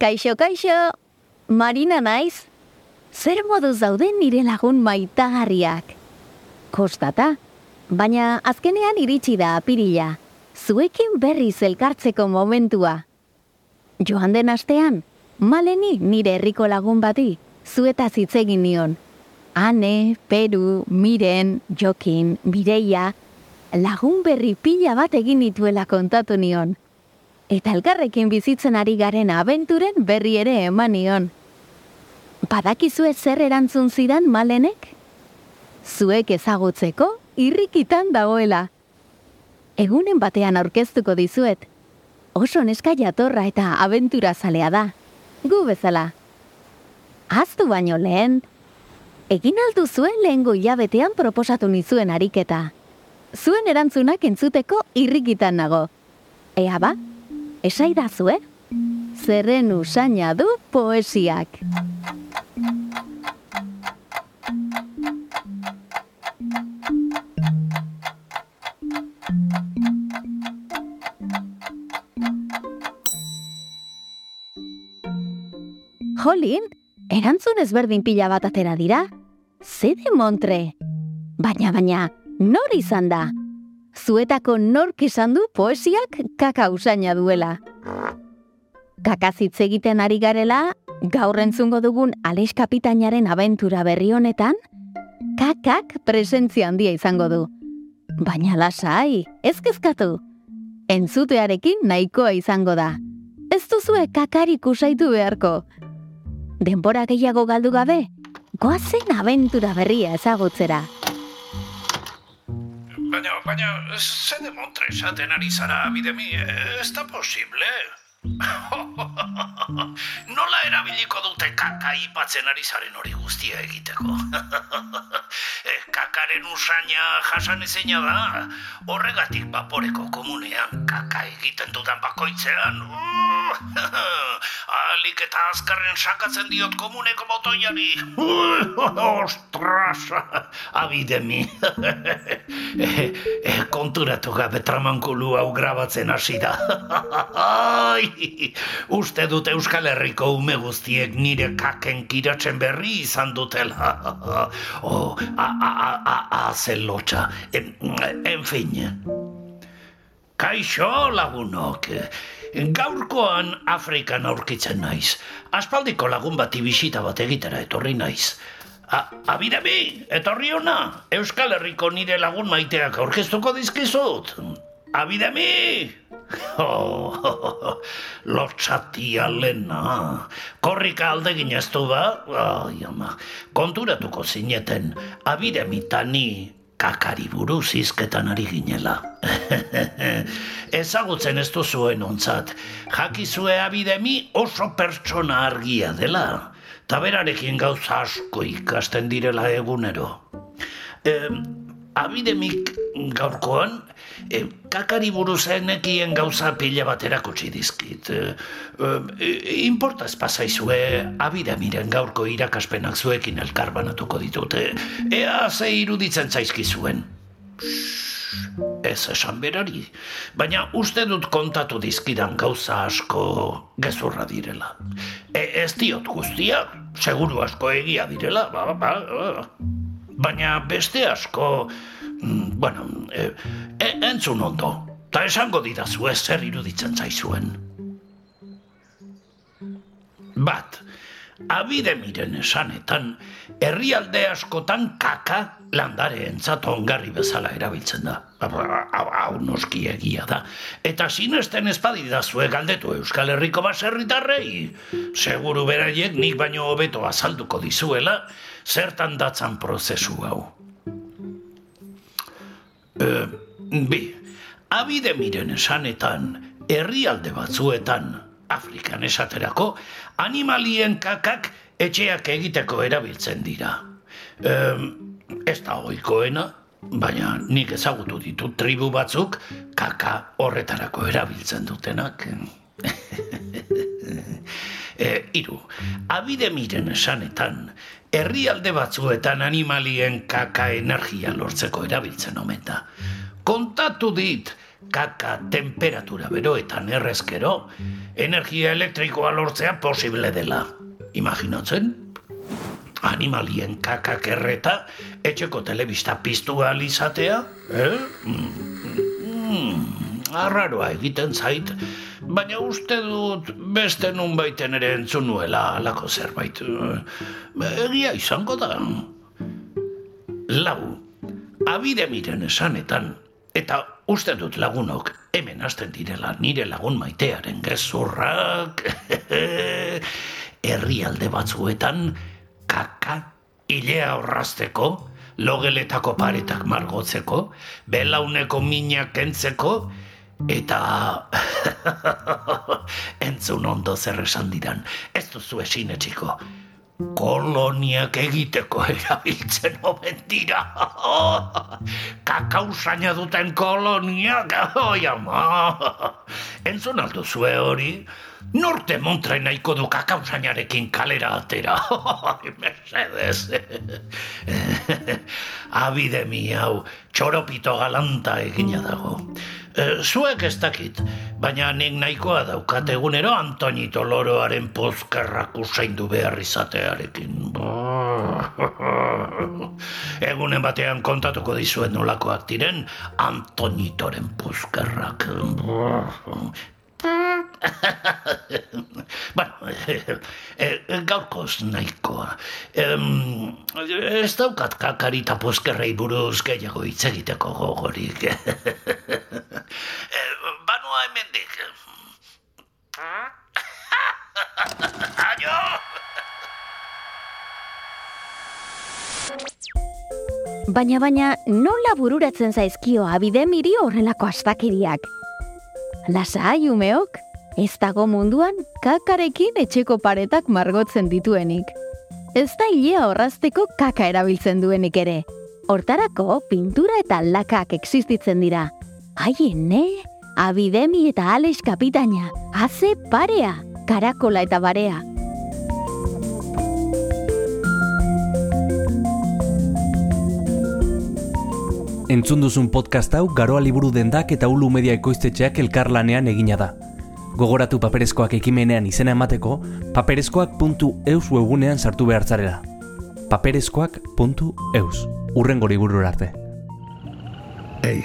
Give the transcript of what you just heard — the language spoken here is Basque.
Kaixo, kaixo! Marina naiz? Zer modu zauden nire lagun maitagarriak? Kostata, baina azkenean iritsi da apirila. Zuekin berriz elkartzeko momentua. Joan den astean, maleni nire herriko lagun bati, zueta zitzegin nion. Ane, Peru, Miren, Jokin, Mireia, lagun berri pila bat egin dituela kontatu nion. Eta elkarrekin bizitzen ari garen abenturen berri ere eman nion. Badakizue zer erantzun zidan malenek? Zuek ezagutzeko irrikitan dagoela. Egunen batean aurkeztuko dizuet. Oso neska jatorra eta abentura zalea da. Gu bezala. Aztu baino lehen, egin aldu zuen lehen jabetean proposatu nizuen ariketa. Zuen erantzunak entzuteko irrikitan nago. Ea ba, esai da zue? Zerren usaina du poesiak. Jolin, erantzun ezberdin pila bat atera dira? Zede montre? Baina, baina, nor izan da? Zuetako nork izan du poesiak kaka usaina duela. Kakazitz egiten ari garela, gaur entzungo dugun Aleix Kapitainaren abentura berri honetan, kakak presentzia handia izango du. Baina lasai, ez kezkatu. Entzutearekin nahikoa izango da. Ez duzue kakarik usaitu beharko. Denbora gehiago galdu gabe, goazen abentura berria ezagutzera. Baina, baina, zede montre esaten ari zara, bidemi, ez da posible. Nola erabiliko dute kaka ipatzen ari zaren hori guztia egiteko? Eh, Kakaren usaina jasan ezina da. Horregatik baporeko komunean kaka egiten dudan bakoitzean. Alik eta azkarren sakatzen diot komuneko motoiari. Ostras, abidemi. Eh, Konturatu gabe tramankulu hau grabatzen hasi da. Uste dut Euskal Herriko ume guztiek nire kaken kiratzen berri izan dutela. Oh, a, a, a, a, a, zelotxa. En, en fin. Kaixo lagunok. Gaurkoan Afrikan aurkitzen naiz. Aspaldiko lagun bati bisita bat egitera etorri naiz. A, abidemi, etorri ona. Euskal Herriko nire lagun maiteak aurkeztuko dizkizut. Abidemi! Oh, lotxatia lena. Korrika alde gineztu ba? Ai, ama, konturatuko zineten, abidemi tani kakari buruz izketan ari ginela. Ezagutzen ez duzuen ontzat, jakizue abidemi oso pertsona argia dela. Taberarekin gauza asko ikasten direla egunero. E, abidemik gaurkoan, e, kakari buruzenekien gauza pila bat erakutsi dizkit. E, e, importa ez pasaizue, abidemiren gaurko irakaspenak zuekin elkarbanatuko ditute. Ea ze iruditzen zaizkizuen. Ez esan berari, baina uste dut kontatu dizkidan gauza asko gezurra direla. E, ez diot guztia, seguru asko egia direla, ba, ba, ba. baina beste asko, bueno, e, e, entzun ondo, eta esango didazu ez zer iruditzen zaizuen. Bat, abide miren esanetan, herrialde askotan kaka landare entzato ongarri bezala erabiltzen da. Hau noski egia da. Eta sinesten ezpadi da zue galdetu Euskal Herriko baserritarrei. Seguru beraiek nik baino hobeto azalduko dizuela, zertan datzan prozesu hau. E, bi, abide miren esanetan, herrialde batzuetan, Afrikan esaterako, animalien kakak etxeak egiteko erabiltzen dira. E, ez da oikoena, baina nik ezagutu ditut tribu batzuk kaka horretarako erabiltzen dutenak. E, iru, abide miren esanetan, herrialde batzuetan animalien kaka energia lortzeko erabiltzen omen da. Kontatu dit, kaka temperatura beroetan errezkero, energia elektrikoa lortzea posible dela. Imaginatzen? Animalien kakak erreta, etxeko telebista piztu alizatea? Eh? Mm, arraroa egiten zait, baina uste dut beste nun baiten ere entzun nuela alako zerbait. Egia izango da. Lau, abide miren esanetan, eta uste dut lagunok hemen hasten direla nire lagun maitearen gezurrak, herrialde batzuetan kaka ilea horrazteko, logeletako paretak margotzeko, belauneko minak entzeko, eta entzun ondo zer esan didan, ez duzu esin etxiko, koloniak egiteko erabiltzen omen dira. Kakausaina duten koloniak, oi ama. Entzun aldo zue hori, norte montra nahiko du kakausainarekin kalera atera. Mercedes. Abide mi hau, txoropito galanta egina dago. E, zuek ez dakit, baina nik nahikoa daukat egunero Antonito Loroaren pozkerrak usaindu behar izatearekin. Egunen batean kontatuko dizuen nolakoak diren Antonitoren pozkerrak. bueno, e, gaurkoz nahikoa. E, ez daukat kakarita poskerrei buruz gehiago hitz egiteko gogorik. e, banua hemendik. Aio! Baina baina nola bururatzen zaizkio abidemiri horrelako astakiriak? Lasai umeok, ez dago munduan kakarekin etxeko paretak margotzen dituenik. Ez da hilea horrazteko kaka erabiltzen duenik ere. Hortarako pintura eta lakak existitzen dira. Haien, ne? Abidemi eta Alex kapitaina, haze parea, karakola eta barea. Entzun duzun podcast hau Garoa Liburu Dendak eta Ulu Media Ekoiztetxeak elkarlanean egina da. Gogoratu paperezkoak ekimenean izena emateko, paperezkoak.eus webunean sartu behar zarela. paperezkoak.eus Urren gori arte. Ei,